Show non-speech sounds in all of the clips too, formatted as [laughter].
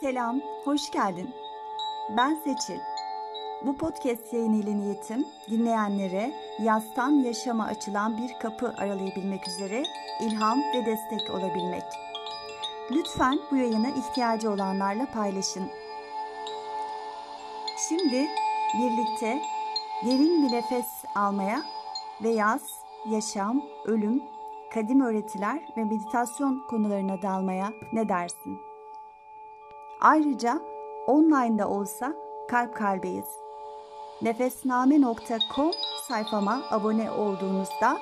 Selam, hoş geldin. Ben Seçil. Bu podcast yayını ile niyetim dinleyenlere yastan yaşama açılan bir kapı aralayabilmek üzere ilham ve destek olabilmek. Lütfen bu yayını ihtiyacı olanlarla paylaşın. Şimdi birlikte derin bir nefes almaya ve yaz, yaşam, ölüm, kadim öğretiler ve meditasyon konularına dalmaya ne dersin? Ayrıca online'da olsa kalp kalbeyiz. Nefesname.com sayfama abone olduğunuzda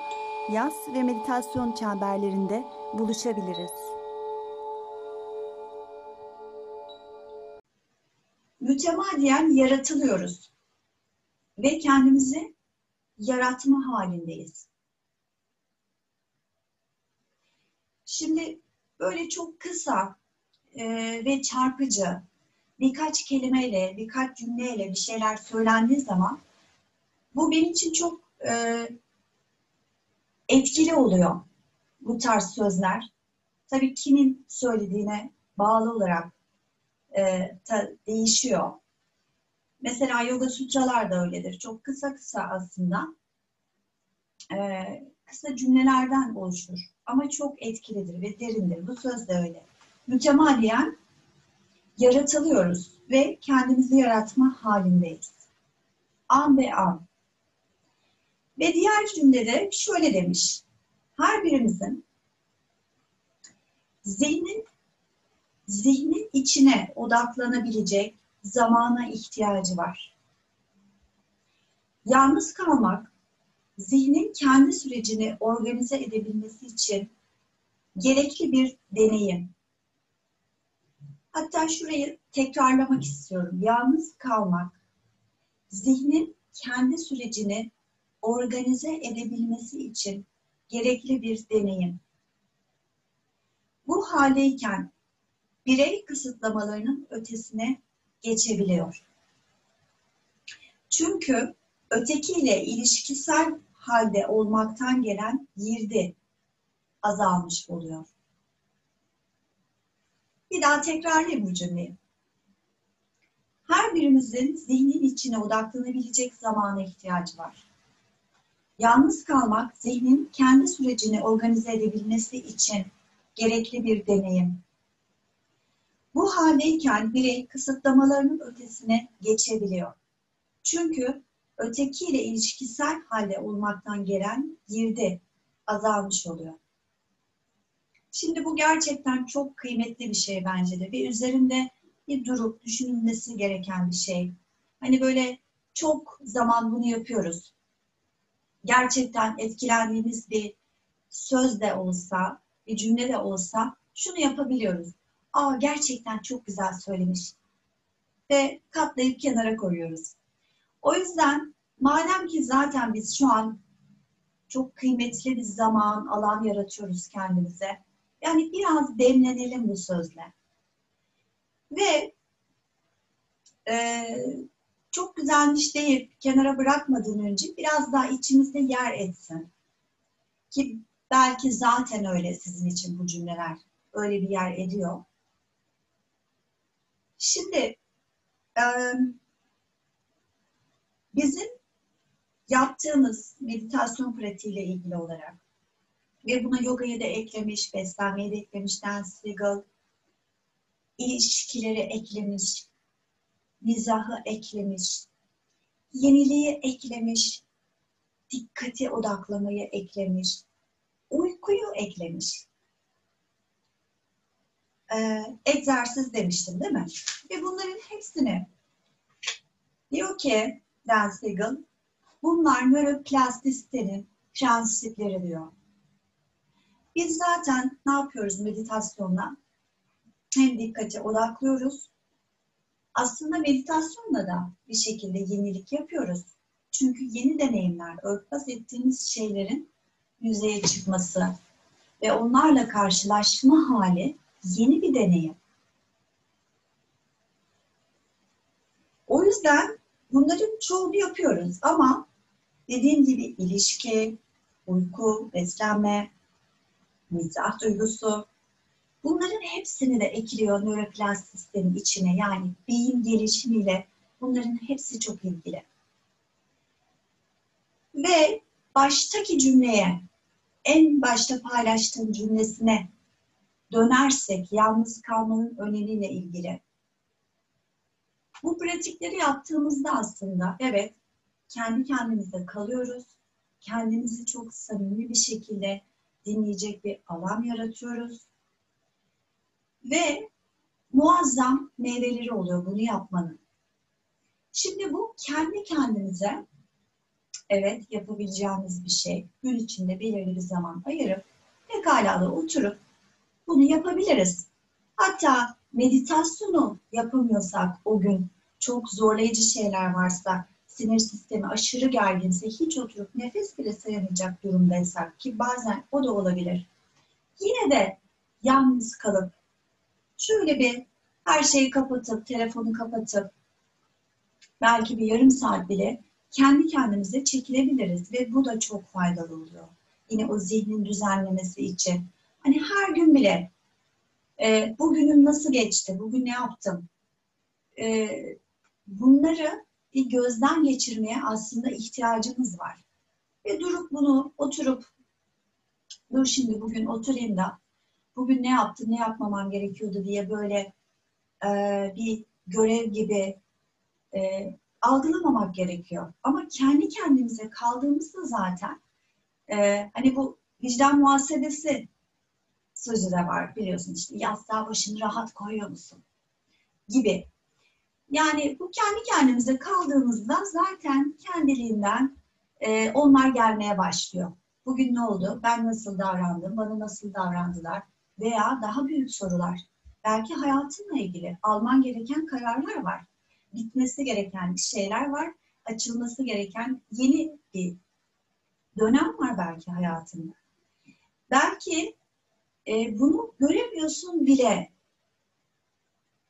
yaz ve meditasyon çemberlerinde buluşabiliriz. Mütemadiyen yaratılıyoruz ve kendimizi yaratma halindeyiz. Şimdi böyle çok kısa e, ve çarpıcı birkaç kelimeyle, birkaç cümleyle bir şeyler söylendiği zaman bu benim için çok e, etkili oluyor bu tarz sözler. Tabii kimin söylediğine bağlı olarak e, ta, değişiyor. Mesela yoga sutralar da öyledir. Çok kısa kısa aslında e, kısa cümlelerden oluşur. Ama çok etkilidir ve derindir. Bu söz de öyle. Mütemadiyen yaratılıyoruz ve kendimizi yaratma halindeyiz. An ve an. Ve diğer cümlede şöyle demiş. Her birimizin zihnin zihnin içine odaklanabilecek zamana ihtiyacı var. Yalnız kalmak, zihnin kendi sürecini organize edebilmesi için gerekli bir deneyim. Hatta şurayı tekrarlamak istiyorum. Yalnız kalmak, zihnin kendi sürecini organize edebilmesi için gerekli bir deneyim. Bu haldeyken birey kısıtlamalarının ötesine geçebiliyor. Çünkü ötekiyle ilişkisel halde olmaktan gelen girdi azalmış oluyor. Bir daha tekrarlayayım bu cümleyi. Her birimizin zihnin içine odaklanabilecek zamana ihtiyacı var. Yalnız kalmak, zihnin kendi sürecini organize edebilmesi için gerekli bir deneyim. Bu haldeyken birey kısıtlamalarının ötesine geçebiliyor. Çünkü ötekiyle ilişkisel halde olmaktan gelen girdi azalmış oluyor. Şimdi bu gerçekten çok kıymetli bir şey bence de. Bir üzerinde bir durup düşünülmesi gereken bir şey. Hani böyle çok zaman bunu yapıyoruz. Gerçekten etkilendiğimiz bir söz de olsa, bir cümle de olsa şunu yapabiliyoruz. Aa gerçekten çok güzel söylemiş. Ve katlayıp kenara koyuyoruz. O yüzden madem ki zaten biz şu an çok kıymetli bir zaman, alan yaratıyoruz kendimize. Yani biraz demlenelim bu sözle. Ve e, çok güzelmiş deyip kenara bırakmadan önce biraz daha içimizde yer etsin. Ki belki zaten öyle sizin için bu cümleler öyle bir yer ediyor. Şimdi e, bizim yaptığımız meditasyon pratiğiyle ilgili olarak ve buna yogayı da eklemiş, beslenmeyi de eklemiş, Dan Siegel, ilişkileri eklemiş, mizahı eklemiş, yeniliği eklemiş, dikkati odaklamayı eklemiş, uykuyu eklemiş. Ee, egzersiz demiştim değil mi? Ve bunların hepsini diyor ki Dan Siegel, bunlar nöroplastisitenin prensipleri diyor. Biz zaten ne yapıyoruz meditasyonla? Hem dikkate odaklıyoruz. Aslında meditasyonla da bir şekilde yenilik yapıyoruz. Çünkü yeni deneyimler, örtbas ettiğimiz şeylerin yüzeye çıkması ve onlarla karşılaşma hali yeni bir deneyim. O yüzden bunların çoğunu yapıyoruz ama dediğim gibi ilişki, uyku, beslenme, mizah duygusu. Bunların hepsini de ekliyor nöroplastisitenin içine. Yani beyin gelişimiyle bunların hepsi çok ilgili. Ve baştaki cümleye, en başta paylaştığım cümlesine dönersek yalnız kalmanın önemiyle ilgili. Bu pratikleri yaptığımızda aslında evet kendi kendimize kalıyoruz. Kendimizi çok samimi bir şekilde dinleyecek bir alan yaratıyoruz. Ve muazzam meyveleri oluyor bunu yapmanın. Şimdi bu kendi kendinize evet yapabileceğiniz bir şey. Gün içinde belirli bir zaman ayırıp pekala da oturup bunu yapabiliriz. Hatta meditasyonu yapamıyorsak o gün çok zorlayıcı şeyler varsa, sinir sistemi aşırı gerginse, hiç oturup nefes bile sayamayacak durumdaysak ki bazen o da olabilir. Yine de yalnız kalıp şöyle bir her şeyi kapatıp, telefonu kapatıp belki bir yarım saat bile kendi kendimize çekilebiliriz ve bu da çok faydalı oluyor. Yine o zihnin düzenlemesi için. Hani her gün bile e, bugünüm nasıl geçti, bugün ne yaptım? E, bunları bir gözden geçirmeye aslında ihtiyacımız var. Ve durup bunu oturup, dur şimdi bugün oturayım da bugün ne yaptım, ne yapmamam gerekiyordu diye böyle e, bir görev gibi e, algılamamak gerekiyor. Ama kendi kendimize kaldığımızda zaten e, hani bu vicdan muhasebesi sözü de var biliyorsun işte yastığa başını rahat koyuyor musun gibi. Yani bu kendi kendimize kaldığımızda zaten kendiliğinden e, onlar gelmeye başlıyor. Bugün ne oldu? Ben nasıl davrandım? Bana nasıl davrandılar? Veya daha büyük sorular. Belki hayatınla ilgili alman gereken kararlar var. Bitmesi gereken şeyler var. Açılması gereken yeni bir dönem var belki hayatında. Belki e, bunu göremiyorsun bile.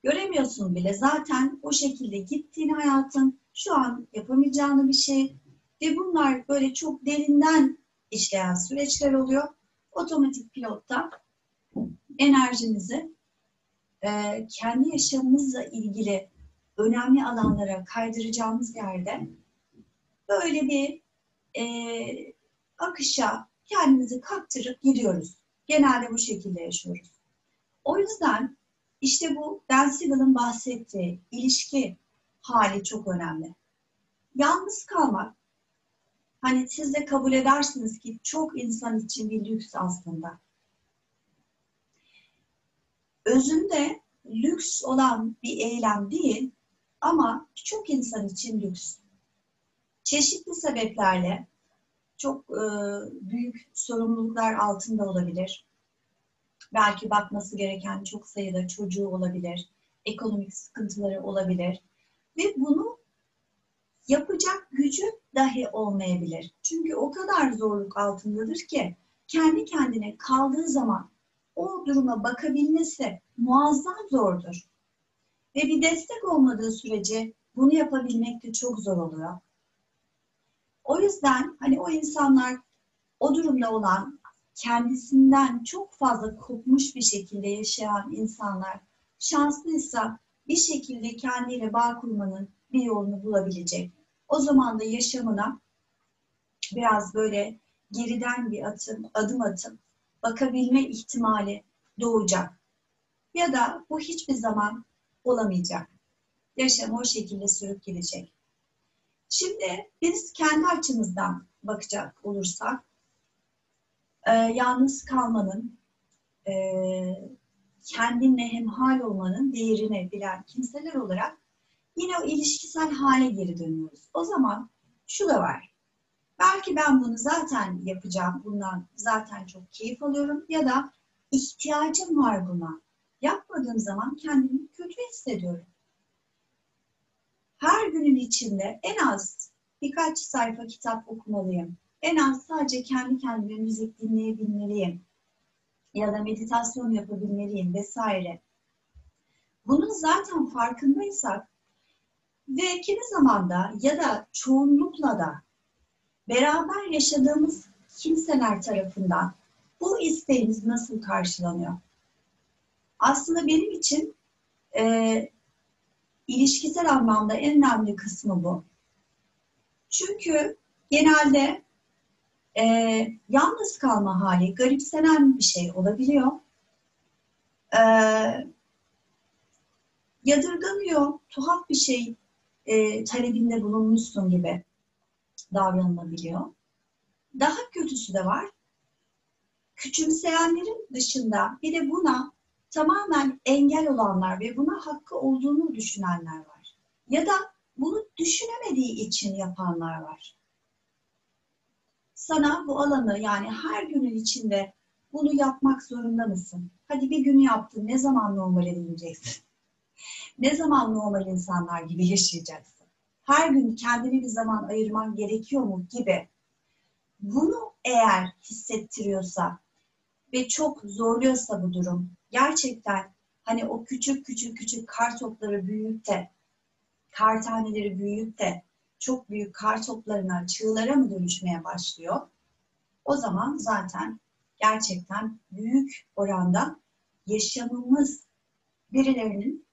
Göremiyorsun bile. Zaten o şekilde gittiğin hayatın şu an yapamayacağını bir şey ve bunlar böyle çok derinden işleyen süreçler oluyor. Otomatik pilotta enerjinizi e, kendi yaşamımızla ilgili önemli alanlara kaydıracağımız yerde böyle bir e, akışa kendimizi kaptırıp gidiyoruz. Genelde bu şekilde yaşıyoruz. O yüzden işte bu Dan Siegel'ın bahsettiği ilişki hali çok önemli. Yalnız kalmak, hani siz de kabul edersiniz ki çok insan için bir lüks aslında. Özünde lüks olan bir eylem değil ama çok insan için lüks. Çeşitli sebeplerle çok e, büyük sorumluluklar altında olabilir. Belki bakması gereken çok sayıda çocuğu olabilir. Ekonomik sıkıntıları olabilir. Ve bunu yapacak gücü dahi olmayabilir. Çünkü o kadar zorluk altındadır ki kendi kendine kaldığı zaman o duruma bakabilmesi muazzam zordur. Ve bir destek olmadığı sürece bunu yapabilmek de çok zor oluyor. O yüzden hani o insanlar o durumda olan kendisinden çok fazla kopmuş bir şekilde yaşayan insanlar şanslıysa bir şekilde kendiyle bağ kurmanın bir yolunu bulabilecek. O zaman da yaşamına biraz böyle geriden bir atım, adım atıp bakabilme ihtimali doğacak. Ya da bu hiçbir zaman olamayacak. Yaşam o şekilde sürüp gidecek. Şimdi biz kendi açımızdan bakacak olursak e, yalnız kalmanın e, kendinle hemhal olmanın değerini bilen kimseler olarak yine o ilişkisel hale geri dönüyoruz. O zaman şu da var. Belki ben bunu zaten yapacağım, bundan zaten çok keyif alıyorum ya da ihtiyacım var buna. Yapmadığım zaman kendimi kötü hissediyorum her günün içinde en az birkaç sayfa kitap okumalıyım. En az sadece kendi kendime müzik dinleyebilmeliyim. Ya da meditasyon yapabilmeliyim vesaire. Bunun zaten farkındaysak ve kimi zamanda ya da çoğunlukla da beraber yaşadığımız kimseler tarafından bu isteğimiz nasıl karşılanıyor? Aslında benim için e, ilişkisel anlamda en önemli kısmı bu. Çünkü genelde e, yalnız kalma hali garipsenen bir şey olabiliyor. E, yadırganıyor, tuhaf bir şey e, talebinde bulunmuşsun gibi davranılabiliyor. Daha kötüsü de var. Küçümseyenlerin dışında bir de buna tamamen engel olanlar ve buna hakkı olduğunu düşünenler var. Ya da bunu düşünemediği için yapanlar var. Sana bu alanı yani her günün içinde bunu yapmak zorunda mısın? Hadi bir gün yaptın ne zaman normale döneceksin? [laughs] ne zaman normal insanlar gibi yaşayacaksın? Her gün kendine bir zaman ayırman gerekiyor mu gibi. Bunu eğer hissettiriyorsa ve çok zorluyorsa bu durum gerçekten hani o küçük küçük küçük kar topları büyüyüp de kar taneleri büyüyüp de çok büyük kar toplarına, çığlara mı dönüşmeye başlıyor? O zaman zaten gerçekten büyük oranda yaşamımız birilerinin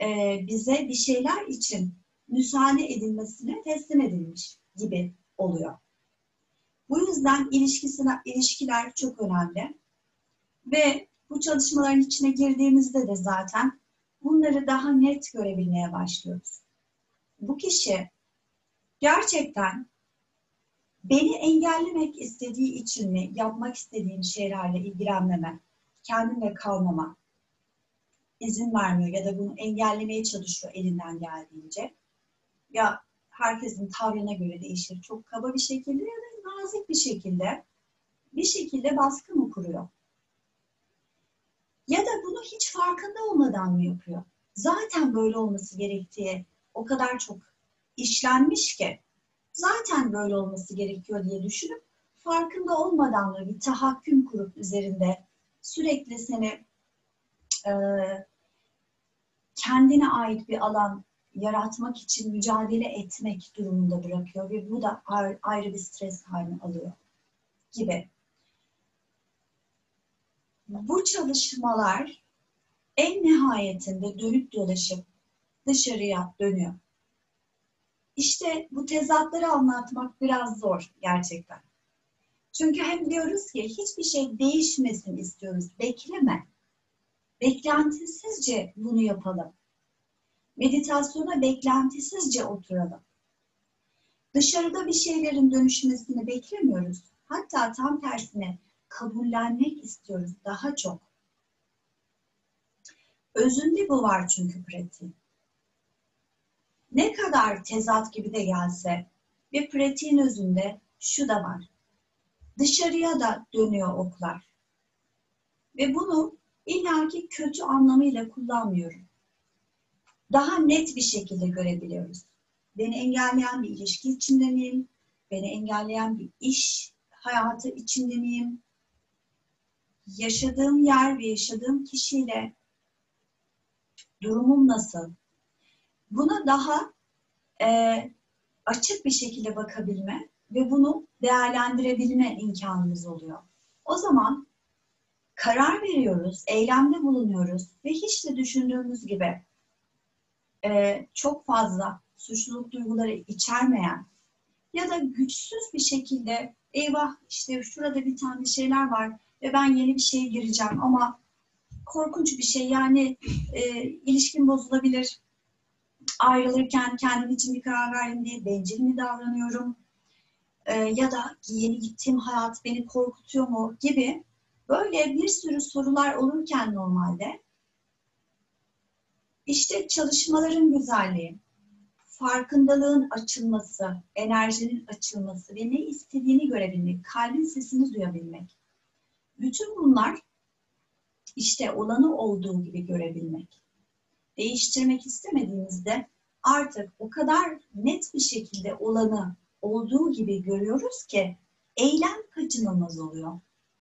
e, bize bir şeyler için müsaade edilmesine teslim edilmiş gibi oluyor. Bu yüzden ilişkisine, ilişkiler çok önemli. Ve bu çalışmaların içine girdiğimizde de zaten bunları daha net görebilmeye başlıyoruz. Bu kişi gerçekten beni engellemek istediği için mi yapmak istediğim şeylerle ilgilenmeme, kendimle kalmama izin vermiyor ya da bunu engellemeye çalışıyor elinden geldiğince. Ya herkesin tavrına göre değişir. Çok kaba bir şekilde ya da nazik bir şekilde bir şekilde baskı mı kuruyor? Ya da bunu hiç farkında olmadan mı yapıyor? Zaten böyle olması gerektiği o kadar çok işlenmiş ki zaten böyle olması gerekiyor diye düşünüp farkında olmadan da bir tahakküm kurup üzerinde sürekli seni e, kendine ait bir alan yaratmak için mücadele etmek durumunda bırakıyor ve bu da ayrı bir stres haline alıyor gibi. Bu çalışmalar en nihayetinde dönüp dolaşıp dışarıya dönüyor. İşte bu tezatları anlatmak biraz zor gerçekten. Çünkü hem diyoruz ki hiçbir şey değişmesin istiyoruz. Bekleme. Beklentisizce bunu yapalım. Meditasyona beklentisizce oturalım. Dışarıda bir şeylerin dönüşmesini beklemiyoruz. Hatta tam tersine kabullenmek istiyoruz daha çok. Özünde bu var çünkü pratik. Ne kadar tezat gibi de gelse ve pratiğin özünde şu da var. Dışarıya da dönüyor oklar. Ve bunu illaki kötü anlamıyla kullanmıyorum. Daha net bir şekilde görebiliyoruz. Beni engelleyen bir ilişki içinde miyim? Beni engelleyen bir iş hayatı içinde miyim? Yaşadığım yer ve yaşadığım kişiyle durumum nasıl? Buna daha e, açık bir şekilde bakabilme ve bunu değerlendirebilme imkanımız oluyor. O zaman karar veriyoruz, eylemde bulunuyoruz ve hiç de düşündüğümüz gibi e, çok fazla suçluluk duyguları içermeyen ya da güçsüz bir şekilde eyvah işte şurada bir tane şeyler var ve ben yeni bir şeye gireceğim ama korkunç bir şey yani e, ilişkin bozulabilir ayrılırken kendim için bir karar verdim diye bencil mi davranıyorum e, ya da yeni gittiğim hayat beni korkutuyor mu gibi böyle bir sürü sorular olurken normalde işte çalışmaların güzelliği, farkındalığın açılması, enerjinin açılması ve ne istediğini görebilmek, kalbin sesini duyabilmek. Bütün bunlar işte olanı olduğu gibi görebilmek. Değiştirmek istemediğimizde artık o kadar net bir şekilde olanı olduğu gibi görüyoruz ki eylem kaçınılmaz oluyor.